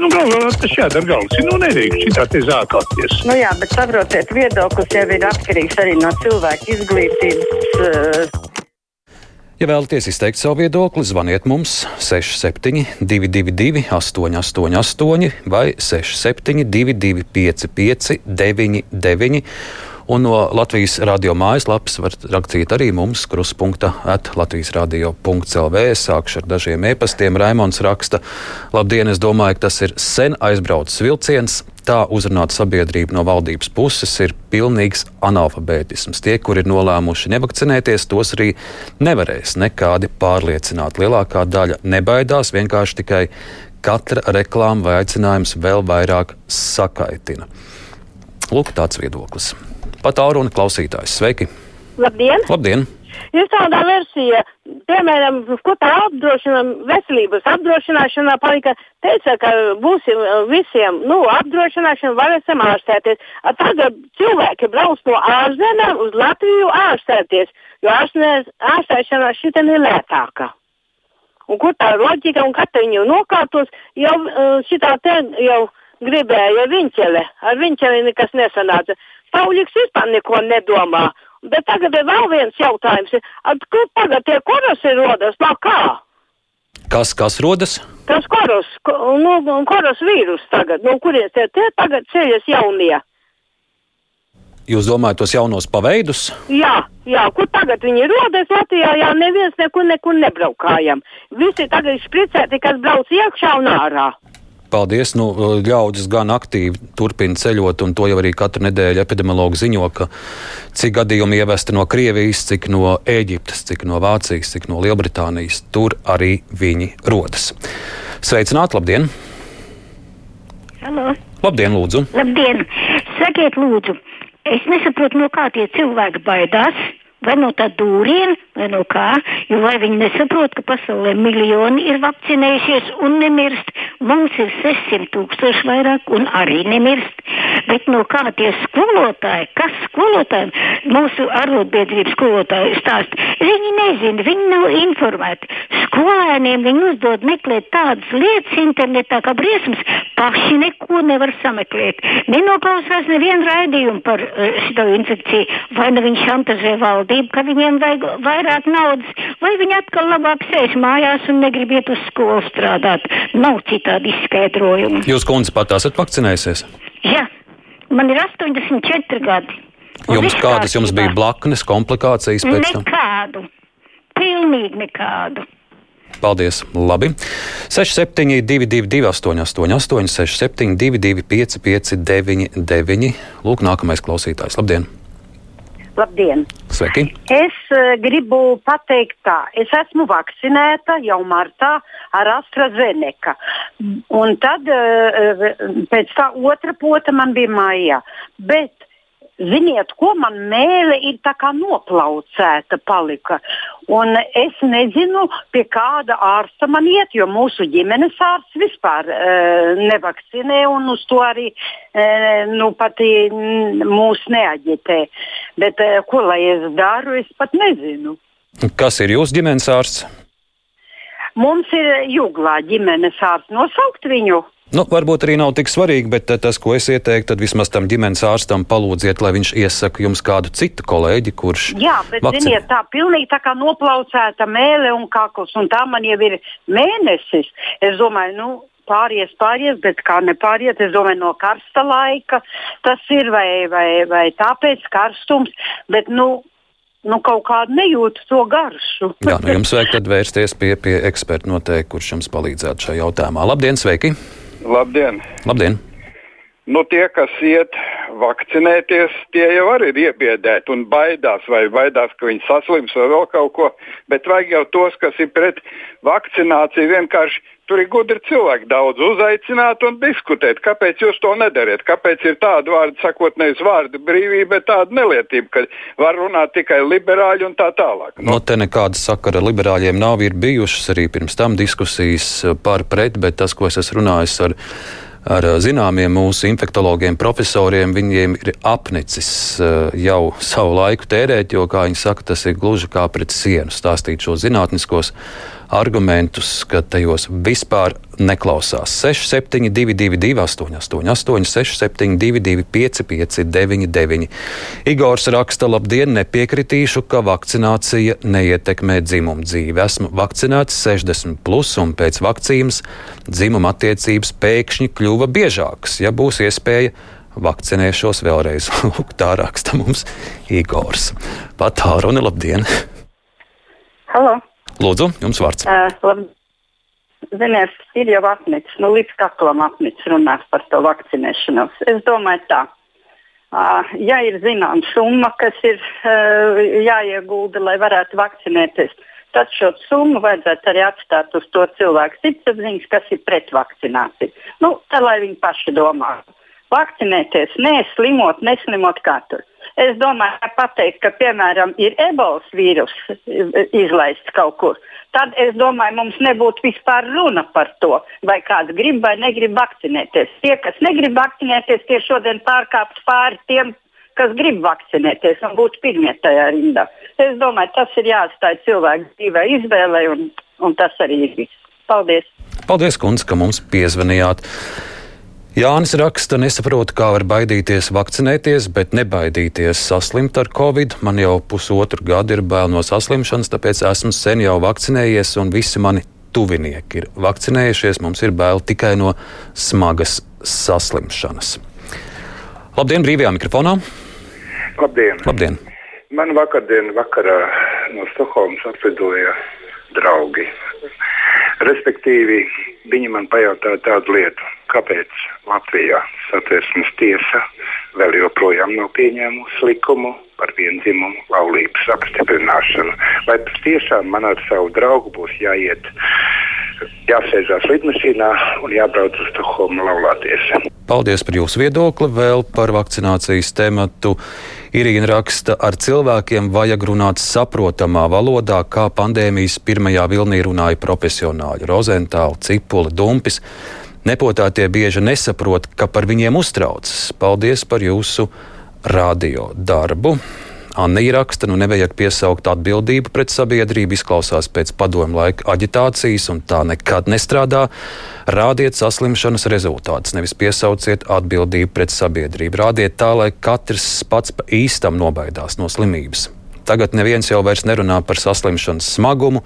Nu, galvā tas jādara galvas. Nu, nedrīkst šitā te zākāties. Nu jā, bet saprotiet, viedoklis jau ir atkarīgs arī no cilvēka izglītības. Uh... Ja vēlaties izteikt savu viedokli, zvaniet mums 6722, 888, vai 6722, 55, 99. Un no Latvijas radio mājaslapas var rakstīt arī mums, kruspunkta at Latvijas radio.clv. Sākšu ar dažiem e-pastiem. Raimons raksta, labdien, es domāju, ka tas ir sen aizbraucis vilciens. Tā uzrunāt sabiedrību no valdības puses ir pilnīgs analfabētisms. Tie, kuri ir nolēmuši nevakcinēties, tos arī nevarēs nekādi pārliecināt. Lielākā daļa nebaidās, vienkārši tikai katra reklāma vai aicinājums vēl vairāk sakaitina. Lūk, tāds viedoklis. Pat Auruna klausītājs. Sveiki! Labdien! Labdien. Ir tāda versija, piemēram, ko tā apdrošinām, veselības apdrošināšanā palika, teica, ka būsim visiem, nu, apdrošināšana varēsim ārstēties. Tagad cilvēki brauc no ārzemēm uz Latviju ārstēties, jo ārstēšana šitam ir lētāka. Un kur tā loģika un kad viņu nokārtos, jau šitā te jau gribēja viņķele, ar viņķeli nekas nesanāca. Pauļiks vispār neko nedomā. Bet tagad ir vēl viens jautājums. Kur tagad tie korosi rodas? No kā? Kas, kas rodas? Tas koros, nu, koros vīrus tagad. No kurienes tie, tie tagad ceļas jaunie? Jūs domājat tos jaunos paveidus? Jā, jā, kur tagad viņi rodas Latvijā, jā, neviens nekur, nekur nebraukājam. Visi tagad ir špricēti, kas brauc iekšā un ārā. Paldies. Nu, ļaudis gan aktīvi turpina ceļot, un to jau arī katru nedēļu epidemiologi ziņo, ka cik gadījumi ievesti no Krievijas, cik no Ēģiptes, cik no Vācijas, cik no Lielbritānijas. Tur arī viņi rodas. Sveicināti, labdien! Halo. Labdien, lūdzu! Labdien! Sakiet, lūdzu, es nesaprotu, no kā tie cilvēki baidās. Vai no tā dūriena, vai no kā, jo vai viņi nesaprot, ka pasaulē miljoni ir vakcinējušies un nemirst, mums ir 600 tūkstoši vairāk un arī nemirst. Bet no kā tie skolotāji, kas skolotājiem, mūsu arotbiedrības skolotāji stāst, viņi nezina, viņi nav informēti. Skolēniem viņi uzdod meklēt tādas lietas internetā, kā briesmas, paši neko nevar sameklēt. Nenoklausās nevienu raidījumu par uh, šo infekciju, vai ne viņi šantažē valdību valdību, ka viņiem vajag vairāk naudas, vai viņi atkal labāk sēž mājās un negrib iet uz skolu strādāt. Nav citādi izskaidrojumu. Jūs, kundze, pat esat vakcinējusies? Jā, man ir 84 gadi. Jums kādas jums bija blaknes, komplikācijas pēc tam? Nekādu. Pilnīgi nekādu. Paldies! Labi. 6722, 888, 672, 559, Lūk, nākamais klausītājs. Labdien! Labdien! Sveiki! Es uh, gribu pateikt tā, es esmu vakcinēta jau martā ar AstraZeneca. Un tad uh, pēc tā otra pota man bija mājā. Bet Ziniet, ko man mēlē ir tā kā noplaucēta palika. Un es nezinu, pie kāda ārsta man iet, jo mūsu ģimenes ārsts vispār uh, nevakcinē un uz to arī uh, nu, pat mūs neaģitē. Bet uh, ko lai es daru, es pat nezinu. Kas ir jūsu ģimenes ārsts? Mums ir jūglā ģimenes ārsts. Nosaukt viņu. Nu, varbūt arī nav tik svarīgi, bet tas, ko es ieteiktu, tad vismaz tam ģimenes ārstam palūdziet, lai viņš iesaka jums kādu citu kolēģi, kurš. Jā, bet vakcin... ziniet, tā pilnīgi tā kā noplaucēta mēle un kakls, un tā man jau ir mēnesis. Es domāju, nu, pāries, pāries, bet kā nepāriet, es domāju, no karsta laika tas ir vai, vai, vai tāpēc karstums, bet, nu, nu, kaut kādu nejūtu to garšu. Jā, nu jums vajag tad vērsties pie, pie eksperta noteikti, kurš jums palīdzētu šajā jautājumā. Labdien, sveiki! Labdien! Labdien. Nu, tie, kas iet vakcinēties, tie jau arī ir iebiedēti un baidās, vai baidās, ka viņi saslims vai vēl kaut ko. Bet vajag jau tos, kas ir pret vakcināciju, vienkārši tur ir gudri cilvēki daudz uzaicināt un diskutēt. Kāpēc jūs to nedariet? Kāpēc ir tāda vārda, sakot, nevis vārda brīvība, bet tāda nelietība, ka var runāt tikai liberāļi un tā tālāk? Nu. No te nekāda sakara liberāļiem nav, ir bijušas arī pirms tam diskusijas par pret, bet tas, ko es esmu runājis ar ar zināmiem mūsu infektologiem, profesoriem. Viņiem ir apnicis jau savu laiku tērēt, jo, kā viņi saka, tas ir gluži kā pret sienu stāstīt šos zinātniskos argumentus, ka tajos vispār neklausās. 6722, 888, 672, 559, Igors raksta, labdien, nepiekritīšu, ka vakcinācija neietekmē dzimumu dzīvi. Esmu vakcinēts 60, plus, un pēc vakcīnas dzimuma attiecības pēkšņi kļuva biežākas. Ja būs iespēja, vakcinēšos vēlreiz. Lūk, tā raksta mums Igors. Pat tā runa, labdien! Halo! Lūdzu, jums vārds. Uh, Ziniet, ir jau apnicis, nu līdz kaklam apnicis runāt par to vakcinēšanos. Es domāju tā. Uh, ja ir zināma summa, kas ir uh, jāiegulda, lai varētu vakcinēties, tad šo summu vajadzētu arī atstāt uz to cilvēku sirdsapziņas, kas ir pret vakcināciju. Nu, tā lai viņi paši domā. Vakcinēties, neslimot, neslimot katru. Es domāju, ka pateikt, ka, piemēram, ir ebolas vīrus izlaists kaut kur, tad es domāju, mums nebūtu vispār runa par to, vai kāds grib vai negrib vakcinēties. Tie, kas negrib vakcinēties, tie šodien pārkāpt pāri tiem, kas grib vakcinēties un būt pirmie tajā rindā. Es domāju, tas ir jāatstāj cilvēku dzīvē izvēlei, un, un tas arī ir viss. Paldies! Paldies, kundze, ka mums piezvanījāt! Jānis raksta, nesaprotu, kā var baidīties vakcinēties, bet nebaidīties saslimt ar covid. Man jau pusotru gadu ir bail no saslimšanas, tāpēc esmu sen jau vakcinējies, un visi mani tuvinieki ir vakcinējušies. Mums ir bail tikai no smagas saslimšanas. Labdien, brīvajā mikrofonā! Labdien! Labdien. Man vakardien vakarā no Stokholmas atlidoja draugi. Respektīvi, viņi man pajautāja tādu lietu, kāpēc Latvijā satversmes tiesa vēl joprojām nav pieņēmusi likumu par vienzimumu laulības apstiprināšanu. Vai tiešām man ar savu draugu būs jāiet, jāsēžās lidmašīnā un jābrauc uz Stokholmu laulāties? Paldies par jūsu viedokli. Vēl par vakcinācijas tematu. Irīna raksta, ar cilvēkiem vajag runāt saprotamā valodā, kā pandēmijas pirmajā vilnī runāja profesionāļi - Rozentāli, Cipuli, Dumpis. Nepotātie bieži nesaprot, ka par viņiem uztraucas. Paldies par jūsu radio darbu. Anna raksta, nu nevajag piesaukt atbildību pret sabiedrību, izklausās pēc padomu laika aģitācijas, un tā nekad nestrādā. Rādiet saslimšanas rezultātus, nevis piesauciet atbildību pret sabiedrību. Rādiet tā, lai katrs pats pa īstam nobaidās no slimības. Tagad neviens jau vairs nerunā par saslimšanas smagumu,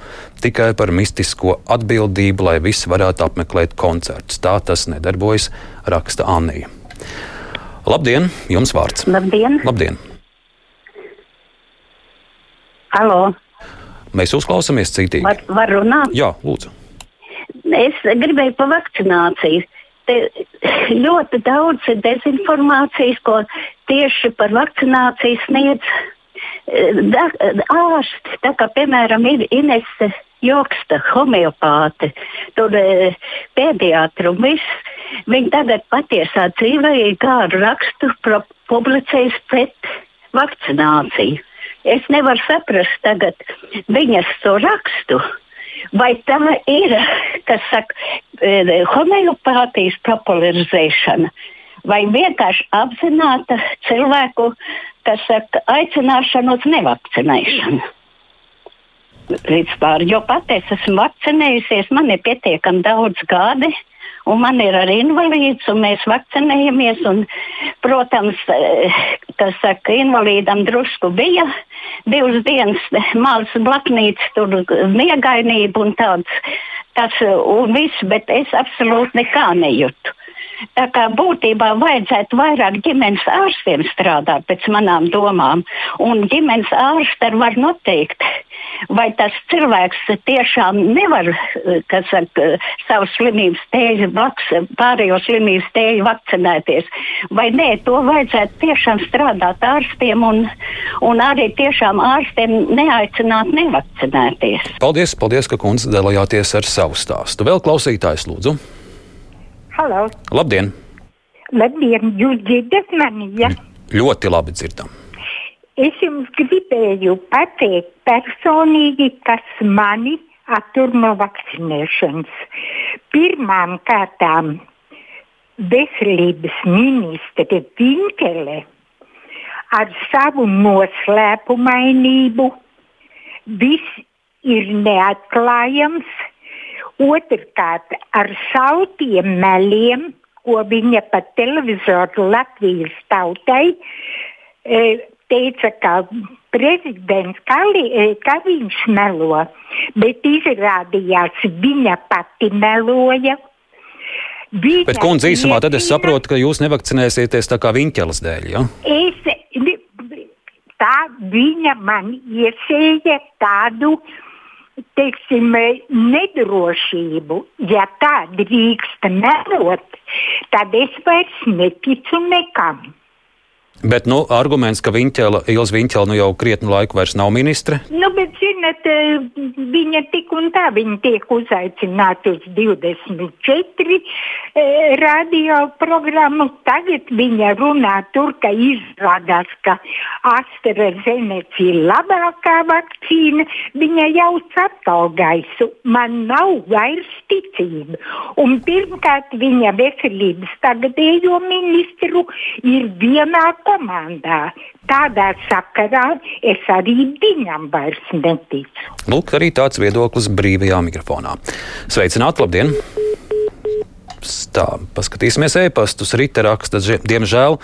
tikai par mistisko atbildību, lai visi varētu apmeklēt koncertus. Tā tas nedarbojas, raksta Anija. Labdien, jums vārds. Labdien! Labdien. Halo! Mēs uzklausāmies citīgi. Var, var runāt? Jā, lūdzu. Es gribēju par vakcināciju. Te ļoti daudz ir dezinformācijas, ko tieši par vakcināciju sniedz ārsti, tā kā piemēram ir Inese Joksta, homeopāte, tur e, pēdiatri un viss. Viņi tagad patiesā dzīvē ir kādu rakstu publicējis pret vakcināciju. Es nevaru saprast tagad viņas to rakstu. Vai tā ir, kas saka, e, homeopātijas popularizēšana, vai vienkārši apzināta cilvēku kas saka, aicināšanu uz nevakcinēšanu. Vispār, jo pat es esmu vakcinējusies, man ir pietiekami daudz gadi, un man ir arī invalīds, un mēs vakcinējamies. Un, protams, kas saka, invalīdam drusku bija divas dienas malas blaknītes, tur miegainība un tāds. Tas un viss, bet es absolūti nekā nejūtu. Tā kā būtībā vajadzētu vairāk ģimenes ārstiem strādāt pēc manām domām, un ģimenes ārsti var noteikt, vai tas cilvēks tiešām nevar, kas saka, savu slimības tēju, pārējo slimības tēju vakcinēties, vai nē, to vajadzētu tiešām strādāt ārstiem un, un arī tiešām ārstiem neaicināt nevakcinēties. Paldies, paldies, ka kundze dalījāties ar savu stāstu. Vēl klausītājs lūdzu. Halo! Labdien! Labdien! Jūs dzirdat mani? Ja? Ļoti labi dzirdam. Es jums gribēju pateikt personīgi, kas mani attur no vakcinēšanas. Pirmām kārtām veselības ministre Vinkele ar savu noslēpumainību viss ir neatklājams. Otrkārt, ar saltiem meliem, ko viņa pa televizoru Latvijas tautai e, teica, ka prezidents Kali, e, melo, bet izrādījās viņa pati meloja. Viņa Bet, kundze, īsumā tad es saprotu, ka jūs nevakcinēsieties tā kā viņķelas dēļ. Ja? Es, tā viņa man iesēja tādu teiksim, nedrošību. Ja tā drīkst melot, tad es vairs neticu nekam. Bet nu, arguments, ka Viņķela, Ilza Viņķela nu jau krietnu laiku vairs nav ministre? Nu, bet, zinat, eh, viņa tik un tā viņa tiek uzaicināta uz 24 e, radio programmu. Tagad viņa runā tur, ka izrādās, ka AstraZeneca ir labākā vakcīna. Viņa jau saptaugaisu. Man nav vairs ticība. Un pirmkārt, viņa veselības tagadējo ministru ir vienā komandā. Tādā sakarā es arī viņam vairs neticu. Lūk, arī tāds viedoklis brīvajā mikrofonā. Sveicināti, labdien! Tā, paskatīsimies e-pastus. Rīta raksta, diemžēl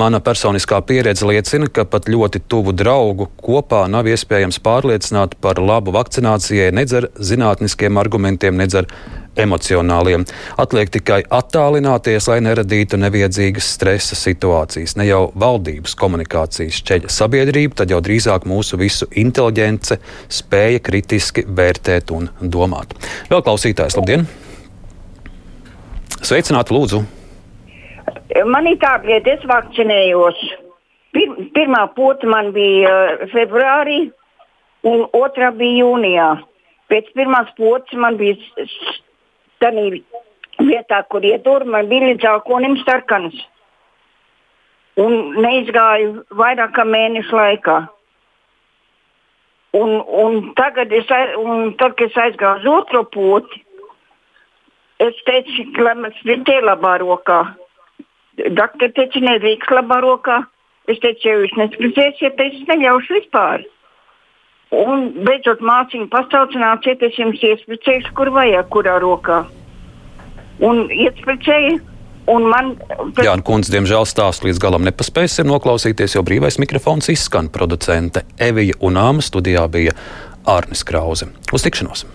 mana personiskā pieredze liecina, ka pat ļoti tuvu draugu kopā nav iespējams pārliecināt par labu vakcinācijai nedz ar zinātniskiem argumentiem, nedz ar emocionāliem. Atliek tikai attālināties, lai neradītu neviedzīgas stresa situācijas. Ne jau valdības komunikācijas ceļa sabiedrība, tad jau drīzāk mūsu visu inteliģence spēja kritiski vērtēt un domāt. Vēl klausītājs, labdien! Sveicināti, lūdzu! Man ir tā lieta, es vakcinējos. Pir, pirmā pota man bija uh, februārī, un otrā bija jūnijā. Pēc pirmās potes man bija tādā vietā, kur ietur, man bija līdz alkoholim sarkanas. Un neizgāju vairāk kā mēnešu laikā. Un, un tagad, es, un tad, kad es aizgāju uz otro poti, es teicu, ka man ir labā rokā. Doktori teica, nedrīkst labā rokā. Es teicu, ja jūs nespridzēsiet, tad es neļaušu vispār. Un beidzot mācību pasaucināsiet, es jums iespricēšu, kur vajag, kurā rokā. Un iespricēju. Un man, pēc... Jā, un kundze, diemžēl stāstu līdz galam nepaspēsim noklausīties, jo brīvais mikrofons izskan. Producente Evija un Āma studijā bija Ārnis Krause. Uz tikšanos!